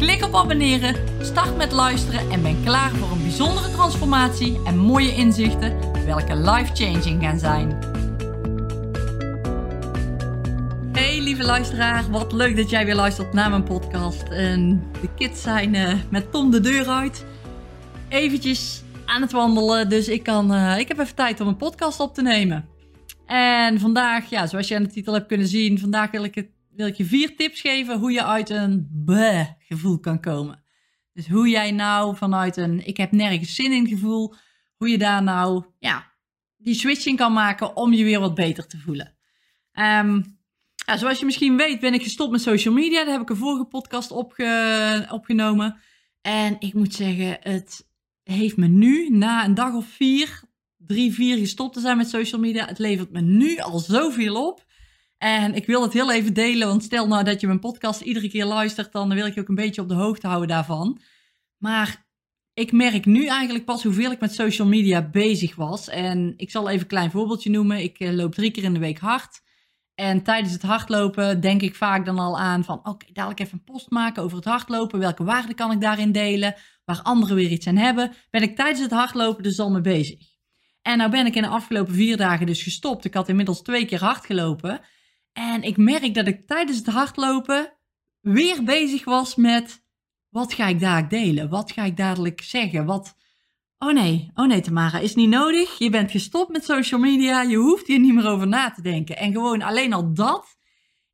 Klik op abonneren, start met luisteren en ben klaar voor een bijzondere transformatie en mooie inzichten, welke life-changing gaan zijn. Hey lieve luisteraar, wat leuk dat jij weer luistert naar mijn podcast. En de kids zijn uh, met Tom de deur uit. Eventjes aan het wandelen, dus ik, kan, uh, ik heb even tijd om een podcast op te nemen. En vandaag, ja, zoals je aan de titel hebt kunnen zien, vandaag wil ik het wil ik je vier tips geven hoe je uit een bleh gevoel kan komen. Dus hoe jij nou vanuit een ik heb nergens zin in gevoel, hoe je daar nou ja, die switching kan maken om je weer wat beter te voelen. Ja, zoals je misschien weet ben ik gestopt met social media. Daar heb ik een vorige podcast opge opgenomen. En ik moet zeggen, het heeft me nu na een dag of vier, drie, vier gestopt te zijn met social media. Het levert me nu al zoveel op. En ik wil het heel even delen, want stel nou dat je mijn podcast iedere keer luistert, dan wil ik je ook een beetje op de hoogte houden daarvan. Maar ik merk nu eigenlijk pas hoeveel ik met social media bezig was. En ik zal even een klein voorbeeldje noemen. Ik eh, loop drie keer in de week hard. En tijdens het hardlopen denk ik vaak dan al aan van... oké, dadelijk even een post maken over het hardlopen. Welke waarden kan ik daarin delen? Waar anderen weer iets aan hebben. Ben ik tijdens het hardlopen dus al mee bezig. En nou ben ik in de afgelopen vier dagen dus gestopt. Ik had inmiddels twee keer hard gelopen. En ik merk dat ik tijdens het hardlopen weer bezig was met wat ga ik dadelijk delen? Wat ga ik dadelijk zeggen? Wat... Oh nee, oh nee Tamara, is niet nodig. Je bent gestopt met social media. Je hoeft hier niet meer over na te denken. En gewoon alleen al dat,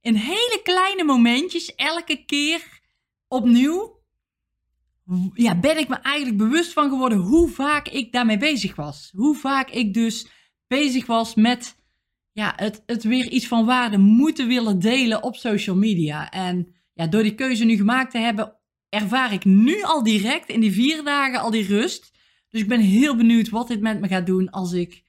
in hele kleine momentjes, elke keer opnieuw, ja, ben ik me eigenlijk bewust van geworden hoe vaak ik daarmee bezig was. Hoe vaak ik dus bezig was met ja, het, het weer iets van waarde moeten willen delen op social media. En ja, door die keuze nu gemaakt te hebben, ervaar ik nu al direct in die vier dagen al die rust. Dus ik ben heel benieuwd wat dit met me gaat doen als ik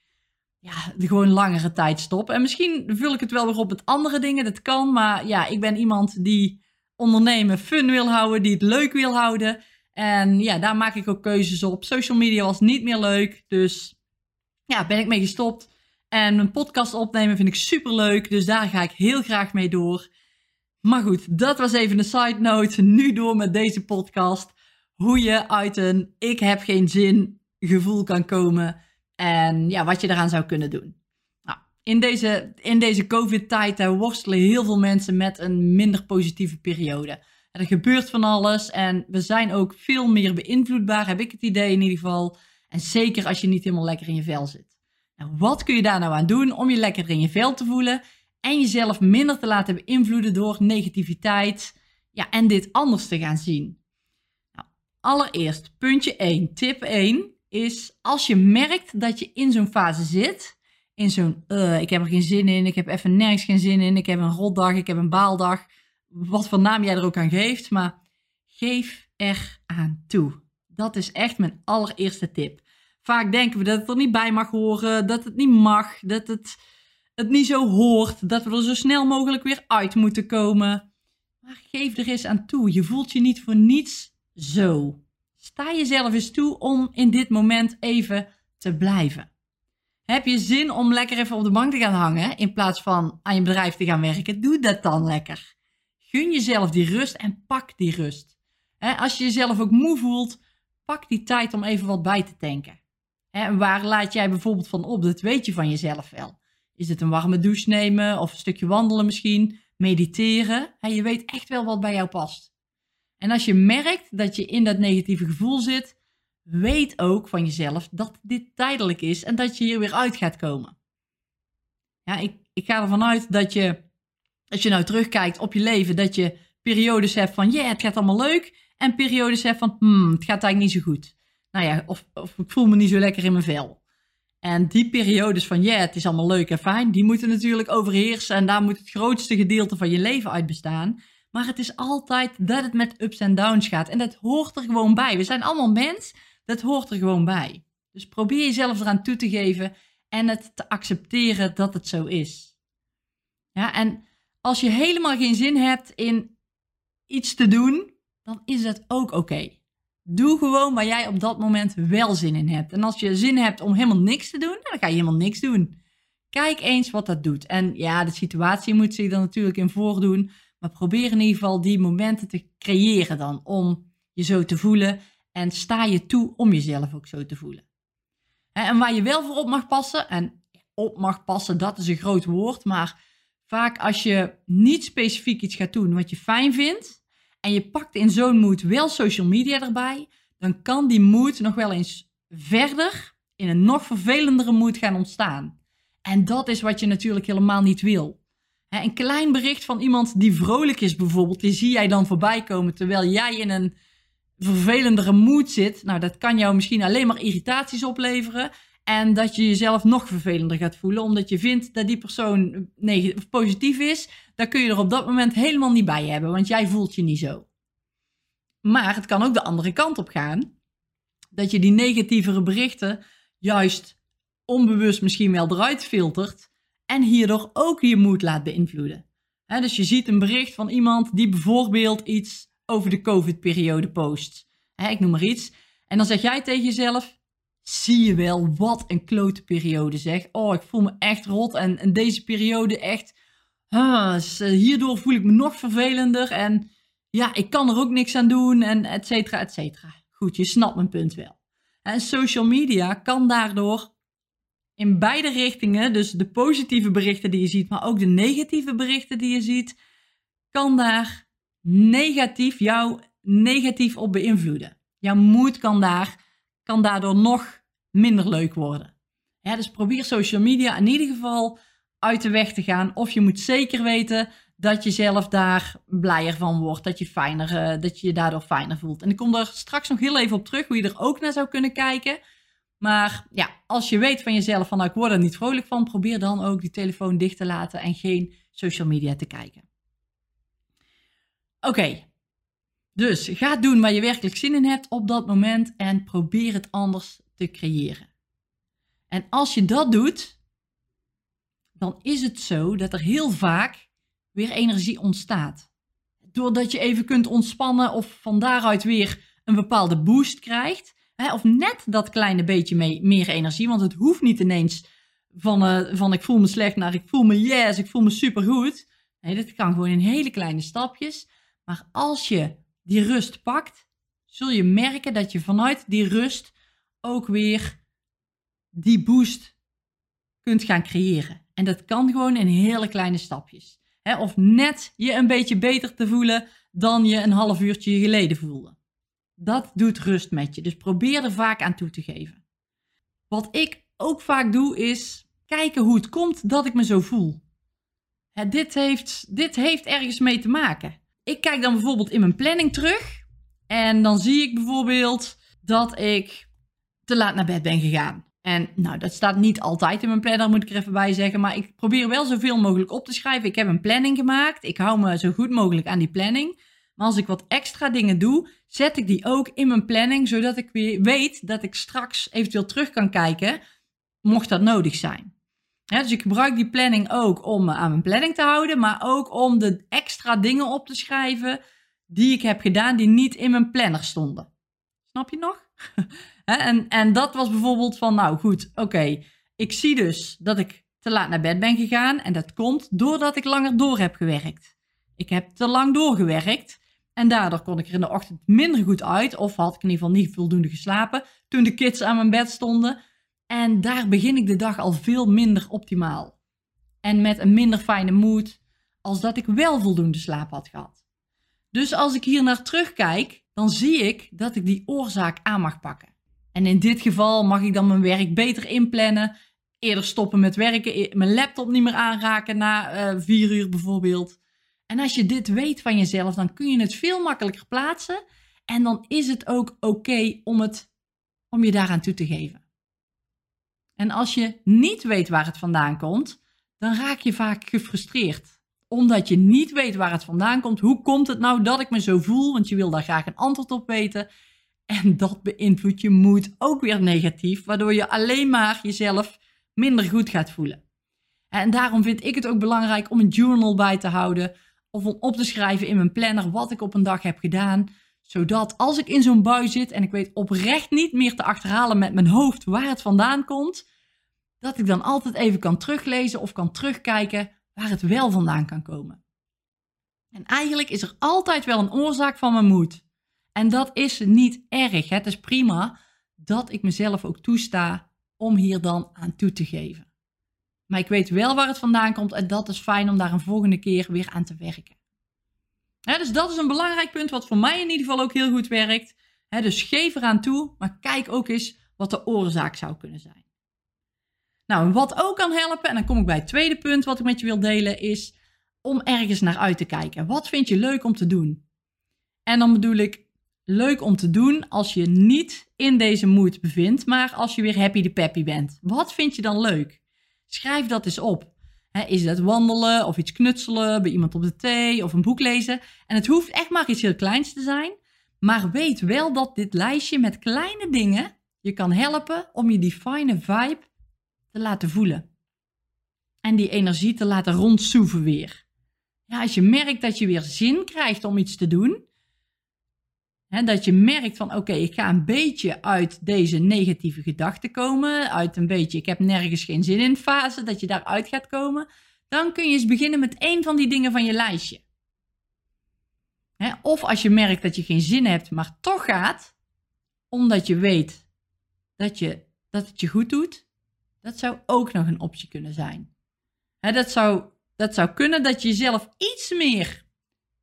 ja, gewoon langere tijd stop. En misschien vul ik het wel weer op met andere dingen, dat kan. Maar ja, ik ben iemand die ondernemen fun wil houden, die het leuk wil houden. En ja, daar maak ik ook keuzes op. Social media was niet meer leuk, dus ja, ben ik mee gestopt. En een podcast opnemen vind ik super leuk. Dus daar ga ik heel graag mee door. Maar goed, dat was even een side note. Nu door met deze podcast. Hoe je uit een ik heb geen zin gevoel kan komen. En ja, wat je eraan zou kunnen doen. Nou, in deze, in deze COVID-tijd worstelen heel veel mensen met een minder positieve periode. Er gebeurt van alles en we zijn ook veel meer beïnvloedbaar, heb ik het idee in ieder geval. En zeker als je niet helemaal lekker in je vel zit. Nou, wat kun je daar nou aan doen om je lekker in je vel te voelen en jezelf minder te laten beïnvloeden door negativiteit ja, en dit anders te gaan zien? Nou, allereerst, puntje 1, tip 1 is als je merkt dat je in zo'n fase zit, in zo'n uh, ik heb er geen zin in, ik heb even nergens geen zin in, ik heb een rotdag, ik heb een baaldag, wat voor naam jij er ook aan geeft, maar geef er aan toe. Dat is echt mijn allereerste tip. Vaak denken we dat het er niet bij mag horen, dat het niet mag, dat het, het niet zo hoort, dat we er zo snel mogelijk weer uit moeten komen. Maar geef er eens aan toe. Je voelt je niet voor niets zo. Sta jezelf eens toe om in dit moment even te blijven. Heb je zin om lekker even op de bank te gaan hangen in plaats van aan je bedrijf te gaan werken? Doe dat dan lekker. Gun jezelf die rust en pak die rust. Als je jezelf ook moe voelt, pak die tijd om even wat bij te tanken. En waar laat jij bijvoorbeeld van op? Dat weet je van jezelf wel. Is het een warme douche nemen of een stukje wandelen misschien? Mediteren? En je weet echt wel wat bij jou past. En als je merkt dat je in dat negatieve gevoel zit, weet ook van jezelf dat dit tijdelijk is en dat je hier weer uit gaat komen. Ja, ik, ik ga ervan uit dat je, als je nou terugkijkt op je leven, dat je periodes hebt van, ja, het gaat allemaal leuk. En periodes hebt van, hmm, het gaat eigenlijk niet zo goed nou ja, of, of ik voel me niet zo lekker in mijn vel. En die periodes van, ja, het is allemaal leuk en fijn, die moeten natuurlijk overheersen. En daar moet het grootste gedeelte van je leven uit bestaan. Maar het is altijd dat het met ups en downs gaat. En dat hoort er gewoon bij. We zijn allemaal mens, dat hoort er gewoon bij. Dus probeer jezelf eraan toe te geven en het te accepteren dat het zo is. Ja, en als je helemaal geen zin hebt in iets te doen, dan is dat ook oké. Doe gewoon waar jij op dat moment wel zin in hebt. En als je zin hebt om helemaal niks te doen, dan ga je helemaal niks doen. Kijk eens wat dat doet. En ja, de situatie moet zich er natuurlijk in voordoen. Maar probeer in ieder geval die momenten te creëren dan om je zo te voelen. En sta je toe om jezelf ook zo te voelen. En waar je wel voor op mag passen, en op mag passen, dat is een groot woord. Maar vaak als je niet specifiek iets gaat doen wat je fijn vindt. En je pakt in zo'n mood wel social media erbij. Dan kan die mood nog wel eens verder in een nog vervelendere mood gaan ontstaan. En dat is wat je natuurlijk helemaal niet wil. Een klein bericht van iemand die vrolijk is bijvoorbeeld, die zie jij dan voorbij komen terwijl jij in een vervelendere mood zit. Nou, dat kan jou misschien alleen maar irritaties opleveren. En dat je jezelf nog vervelender gaat voelen, omdat je vindt dat die persoon positief is. Daar kun je er op dat moment helemaal niet bij hebben, want jij voelt je niet zo. Maar het kan ook de andere kant op gaan. Dat je die negatievere berichten juist onbewust misschien wel eruit filtert en hierdoor ook je moed laat beïnvloeden. dus je ziet een bericht van iemand die bijvoorbeeld iets over de COVID-periode post. ik noem maar iets. En dan zeg jij tegen jezelf: zie je wel wat een klote periode zeg. Oh, ik voel me echt rot en, deze periode echt. hierdoor voel ik me nog vervelender en ja, ik kan er ook niks aan doen en et cetera, et cetera. Goed, je snapt mijn punt wel. En social media kan daardoor in beide richtingen, dus de positieve berichten die je ziet, maar ook de negatieve berichten die je ziet, kan daar negatief jou negatief op beïnvloeden. Jouw moed kan, daar, kan daardoor nog minder leuk worden. Dus probeer social media in ieder geval uit de weg te gaan. Of je moet zeker weten dat je zelf daar blijer van wordt. Dat je, fijner, uh, dat je je daardoor fijner voelt. En ik kom er straks nog heel even op terug hoe je er ook naar zou kunnen kijken. Maar ja, als je weet van jezelf van nou, ik word er niet vrolijk van, probeer dan ook die telefoon dicht te laten en geen social media te kijken. Oké, dus ga doen waar je werkelijk zin in hebt op dat moment en probeer het anders te creëren. En als je dat doet, dan is het zo dat er heel vaak weer energie ontstaat. Doordat je even kunt ontspannen of van daaruit weer een bepaalde boost krijgt, of net dat kleine beetje mee, meer energie. Want het hoeft niet ineens van, uh, van ik voel me slecht naar ik voel me yes, ik voel me supergoed. Nee, dat kan gewoon in hele kleine stapjes. Maar als je die rust pakt, zul je merken dat je vanuit die rust ook weer die boost kunt gaan creëren. En dat kan gewoon in hele kleine stapjes. of net je een beetje beter te voelen dan je een half uurtje geleden voelde. Dat doet rust met je. Dus probeer er vaak aan toe te geven. Wat ik ook vaak doe is kijken hoe het komt dat ik me zo voel. dit, heeft, dit heeft ergens mee te maken. Ik kijk dan bijvoorbeeld in mijn planning terug. En dan zie ik bijvoorbeeld dat ik te laat naar bed ben gegaan. En nou, dat staat niet altijd in mijn planner, moet ik er even bij zeggen. Maar ik probeer wel zoveel mogelijk op te schrijven. Ik heb een planning gemaakt. Ik hou me zo goed mogelijk aan die planning. Maar als ik wat extra dingen doe, zet ik die ook in mijn planning, zodat ik weer weet dat ik straks eventueel terug kan kijken, mocht dat nodig zijn. Dus ik gebruik die planning ook om me aan mijn planning te houden, maar ook om de extra dingen op te schrijven die ik heb gedaan die niet in mijn planner stonden. Snap je nog? en, en dat was bijvoorbeeld van, nou goed, oké, ik zie dus dat ik te laat naar bed ben gegaan en dat komt doordat ik langer door heb gewerkt. Ik heb te lang doorgewerkt. En daardoor kon ik er in de ochtend minder goed uit. Of had ik in ieder geval niet voldoende geslapen. Toen de kids aan mijn bed stonden. En daar begin ik de dag al veel minder optimaal. En met een minder fijne moed. Als dat ik wel voldoende slaap had gehad. Dus als ik hier naar terugkijk. Dan zie ik dat ik die oorzaak aan mag pakken. En in dit geval mag ik dan mijn werk beter inplannen. Eerder stoppen met werken. Mijn laptop niet meer aanraken na uh, vier uur bijvoorbeeld. En als je dit weet van jezelf, dan kun je het veel makkelijker plaatsen. En dan is het ook oké om, het, om je daaraan toe te geven. En als je niet weet waar het vandaan komt, dan raak je vaak gefrustreerd. Omdat je niet weet waar het vandaan komt. Hoe komt het nou dat ik me zo voel? Want je wil daar graag een antwoord op weten. En dat beïnvloedt je moed ook weer negatief, waardoor je alleen maar jezelf minder goed gaat voelen. En daarom vind ik het ook belangrijk om een journal bij te houden of om op te schrijven in mijn planner wat ik op een dag heb gedaan, zodat als ik in zo'n bui zit en ik weet oprecht niet meer te achterhalen met mijn hoofd waar het vandaan komt, dat ik dan altijd even kan teruglezen of kan terugkijken waar het wel vandaan kan komen. En eigenlijk is er altijd wel een oorzaak van mijn moed. En dat is niet erg. Het is prima dat ik mezelf ook toesta om hier dan aan toe te geven. Maar ik weet wel waar het vandaan komt en dat is fijn om daar een volgende keer weer aan te werken. Dus dat is een belangrijk punt wat voor mij in ieder geval ook heel goed werkt. dus geef eraan toe, maar kijk ook eens wat de oorzaak zou kunnen zijn. Nou, wat ook kan helpen, en dan kom ik bij het tweede punt wat ik met je wil delen, is om ergens naar uit te kijken. Wat vind je leuk om te doen? En dan bedoel ik leuk om te doen als je niet in deze mood bevindt, maar als je weer happy de peppy bent. Wat vind je dan leuk? Schrijf dat eens op. is dat wandelen of iets knutselen, bij iemand op de thee of een boek lezen? En het hoeft echt maar iets heel kleins te zijn. Maar weet wel dat dit lijstje met kleine dingen je kan helpen om je die fijne vibe te laten voelen. En die energie te laten rondsoeven weer. Ja, als je merkt dat je weer zin krijgt om iets te doen, dat je merkt van oké, ik ga een beetje uit deze negatieve gedachten komen, uit een beetje ik heb nergens geen zin in fase, dat je daaruit gaat komen. Dan kun je eens beginnen met één van die dingen van je lijstje. of als je merkt dat je geen zin hebt, maar toch gaat, omdat je weet dat, je, dat het je goed doet, dat zou ook nog een optie kunnen zijn. dat, zou, dat zou kunnen dat je jezelf iets meer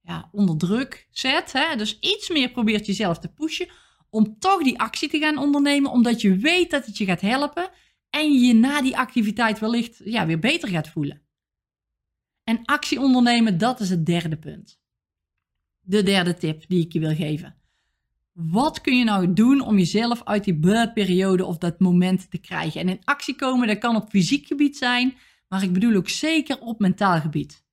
ja, onder druk zet. Hè? Dus iets meer probeert jezelf te pushen om toch die actie te gaan ondernemen, omdat je weet dat het je gaat helpen en je na die activiteit wellicht ja, weer beter gaat voelen. En actie ondernemen, dat is het derde punt. De derde tip die ik je wil geven. Wat kun je nou doen om jezelf uit die periode of dat moment te krijgen? En in actie komen, dat kan op fysiek gebied zijn, maar ik bedoel ook zeker op mentaal gebied.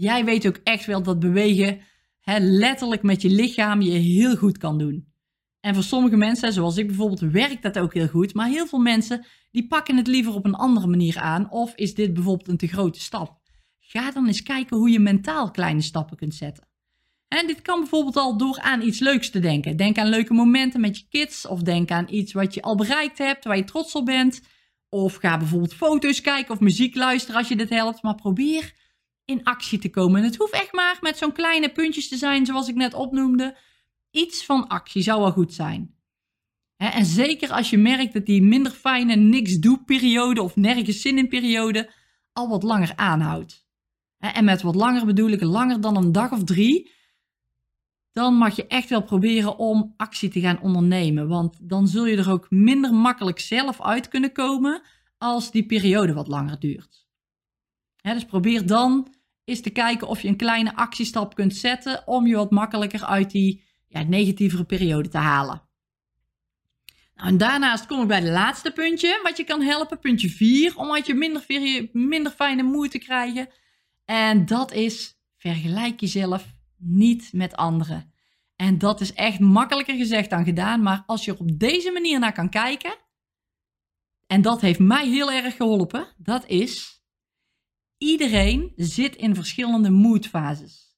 Jij weet ook echt wel dat bewegen hè, letterlijk met je lichaam je heel goed kan doen. En voor sommige mensen, zoals ik bijvoorbeeld, werkt dat ook heel goed. Maar heel veel mensen die pakken het liever op een andere manier aan. Of is dit bijvoorbeeld een te grote stap? Ga dan eens kijken hoe je mentaal kleine stappen kunt zetten. En dit kan bijvoorbeeld al door aan iets leuks te denken. Denk aan leuke momenten met je kids. Of denk aan iets wat je al bereikt hebt, waar je trots op bent. Of ga bijvoorbeeld foto's kijken of muziek luisteren als je dit helpt. Maar probeer in actie te komen. En het hoeft echt maar met zo'n kleine puntjes te zijn, zoals ik net opnoemde. Iets van actie zou wel goed zijn. en zeker als je merkt dat die minder fijne niks doe periode of nergens zin in periode al wat langer aanhoudt. en met wat langer bedoel ik langer dan een dag of drie. Dan mag je echt wel proberen om actie te gaan ondernemen. Want dan zul je er ook minder makkelijk zelf uit kunnen komen als die periode wat langer duurt. dus probeer dan is te kijken of je een kleine actiestap kunt zetten om je wat makkelijker uit die ja, negatievere periode te halen. Nou, en daarnaast kom ik bij het laatste puntje, wat je kan helpen, puntje 4, om uit je minder, minder fijne moeite te krijgen. En dat is, vergelijk jezelf niet met anderen. En dat is echt makkelijker gezegd dan gedaan, maar als je er op deze manier naar kan kijken, en dat heeft mij heel erg geholpen, dat is Iedereen zit in verschillende moodfases.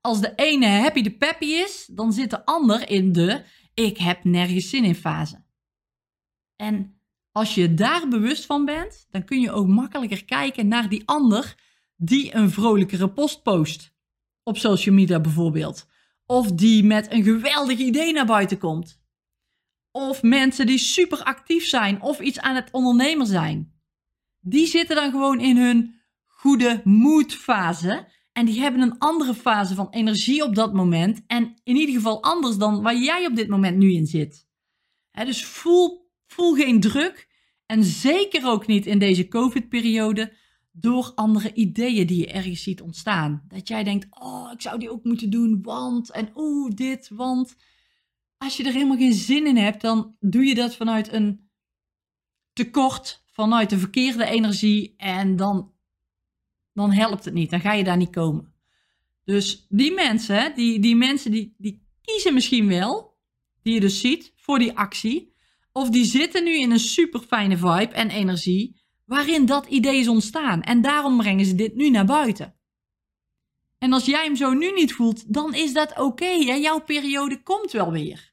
Als de ene happy de peppy is, dan zit de ander in de ik heb nergens zin in fase. En als je daar bewust van bent, dan kun je ook makkelijker kijken naar die ander die een vrolijkere post post. Op social media bijvoorbeeld. Of die met een geweldig idee naar buiten komt. Of mensen die super actief zijn of iets aan het ondernemen zijn. Die zitten dan gewoon in hun goede moodfase. En die hebben een andere fase van energie op dat moment. En in ieder geval anders dan waar jij op dit moment nu in zit. dus voel, voel geen druk. En zeker ook niet in deze COVID-periode door andere ideeën die je ergens ziet ontstaan. Dat jij denkt, oh, ik zou die ook moeten doen, want, en oeh, dit, want. Als je er helemaal geen zin in hebt, dan doe je dat vanuit een tekort, vanuit de verkeerde energie. En dan dan helpt het niet. Dan ga je daar niet komen. Dus die mensen, die, die mensen die, die kiezen misschien wel, die je dus ziet, voor die actie. Of die zitten nu in een super fijne vibe en energie, waarin dat idee is ontstaan. En daarom brengen ze dit nu naar buiten. En als jij hem zo nu niet voelt, dan is dat oké. Jouw periode komt wel weer.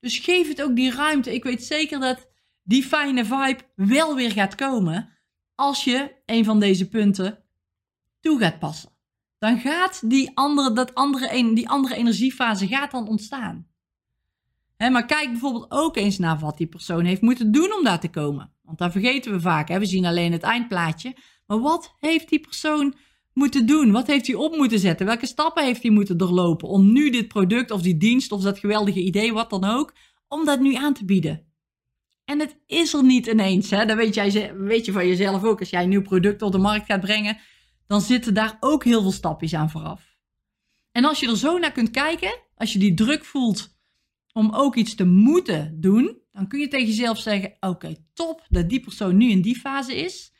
Dus geef het ook die ruimte. Ik weet zeker dat die fijne vibe wel weer gaat komen als je een van deze punten toe gaat passen. Dan gaat die andere, dat andere, die andere energiefase gaat dan ontstaan. maar kijk bijvoorbeeld ook eens naar wat die persoon heeft moeten doen om daar te komen. Want daar vergeten we vaak. We zien alleen het eindplaatje. Maar wat heeft die persoon moeten doen? Wat heeft hij op moeten zetten? Welke stappen heeft hij moeten doorlopen om nu dit product of die dienst of dat geweldige idee, wat dan ook, om dat nu aan te bieden? En het is er niet ineens. Hè? Dat weet, jij, weet je van jezelf ook. Als jij een nieuw product op de markt gaat brengen, dan zitten daar ook heel veel stapjes aan vooraf. En als je er zo naar kunt kijken, als je die druk voelt om ook iets te moeten doen, dan kun je tegen jezelf zeggen: Oké, top dat die persoon nu in die fase is.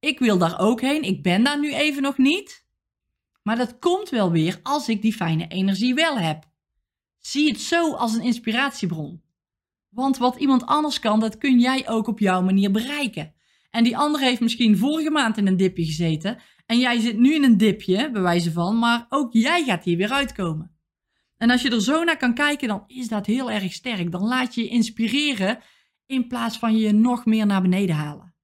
Ik wil daar ook heen. Ik ben daar nu even nog niet. Maar dat komt wel weer als ik die fijne energie wel heb. Zie het zo als een inspiratiebron. Want wat iemand anders kan, dat kun jij ook op jouw manier bereiken. En die andere heeft misschien vorige maand in een dipje gezeten. En jij zit nu in een dipje, bij wijze van. Maar ook jij gaat hier weer uitkomen. En als je er zo naar kan kijken, dan is dat heel erg sterk. Dan laat je je inspireren in plaats van je nog meer naar beneden halen.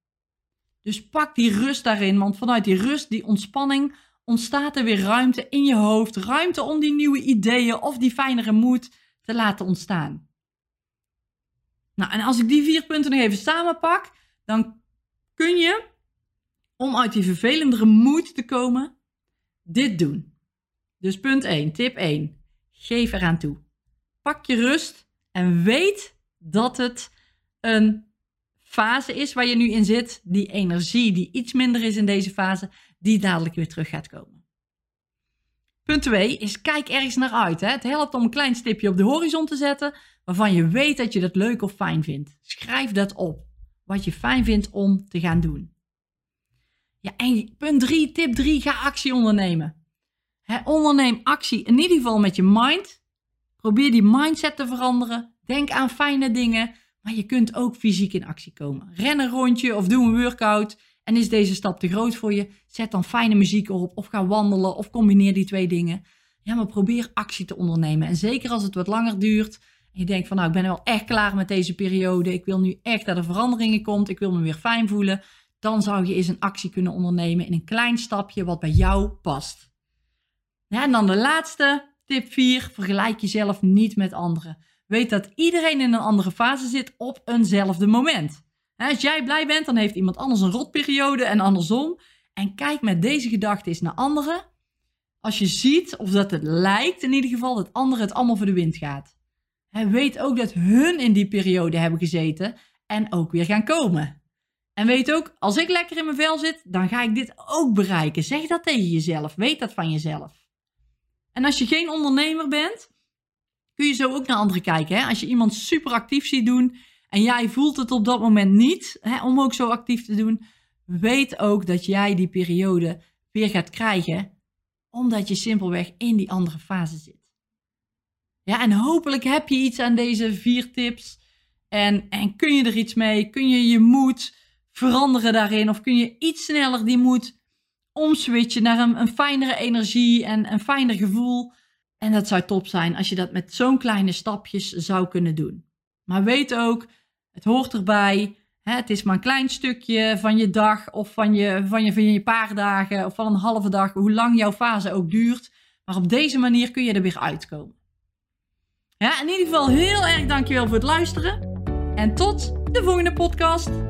Dus pak die rust daarin, want vanuit die rust, die ontspanning, ontstaat er weer ruimte in je hoofd. Ruimte om die nieuwe ideeën of die fijnere moed te laten ontstaan. Nou, en als ik die vier punten nog even samenpak, dan kun je, om uit die vervelendere moed te komen, dit doen. Dus punt 1, tip 1. Geef eraan toe. Pak je rust en weet dat het een fase is waar je nu in zit. Die energie die iets minder is in deze fase, die dadelijk weer terug gaat komen. Punt 2 is kijk ergens naar uit. Hè? Het helpt om een klein stipje op de horizon te zetten waarvan je weet dat je dat leuk of fijn vindt. Schrijf dat op. Wat je fijn vindt om te gaan doen. Ja, en punt 3, tip 3, ga actie ondernemen onderneem actie in ieder geval met je mind. Probeer die mindset te veranderen. Denk aan fijne dingen. Maar je kunt ook fysiek in actie komen. Ren een rondje of doe een workout. En is deze stap te groot voor je? Zet dan fijne muziek op. Of ga wandelen. Of combineer die twee dingen. Ja, maar probeer actie te ondernemen. En zeker als het wat langer duurt. En je denkt van nou, ik ben wel echt klaar met deze periode. Ik wil nu echt dat er veranderingen komt. Ik wil me weer fijn voelen. Dan zou je eens een actie kunnen ondernemen in een klein stapje wat bij jou past. En dan de laatste, tip 4. Vergelijk jezelf niet met anderen. Weet dat iedereen in een andere fase zit op eenzelfde moment. Als jij blij bent, dan heeft iemand anders een rotperiode en andersom. En kijk met deze gedachte eens naar anderen. Als je ziet, of dat het lijkt in ieder geval, dat anderen het allemaal voor de wind gaat. weet ook dat hun in die periode hebben gezeten en ook weer gaan komen. En weet ook, als ik lekker in mijn vel zit, dan ga ik dit ook bereiken. Zeg dat tegen jezelf. Weet dat van jezelf. En als je geen ondernemer bent, kun je zo ook naar anderen kijken. Hè? Als je iemand super actief ziet doen en jij voelt het op dat moment niet hè, om ook zo actief te doen, weet ook dat jij die periode weer gaat krijgen, omdat je simpelweg in die andere fase zit. Ja, en hopelijk heb je iets aan deze vier tips. En, en kun je er iets mee? Kun je je moed veranderen daarin? Of kun je iets sneller die moed omswitchen naar een, een fijnere energie en een fijner gevoel. En dat zou top zijn als je dat met zo'n kleine stapjes zou kunnen doen. Maar weet ook, het hoort erbij. Hè, het is maar een klein stukje van je dag of van je, van, je, van je paar dagen of van een halve dag, hoe lang jouw fase ook duurt. Maar op deze manier kun je er weer uitkomen. Ja, in ieder geval heel erg dankjewel voor het luisteren. En tot de volgende podcast.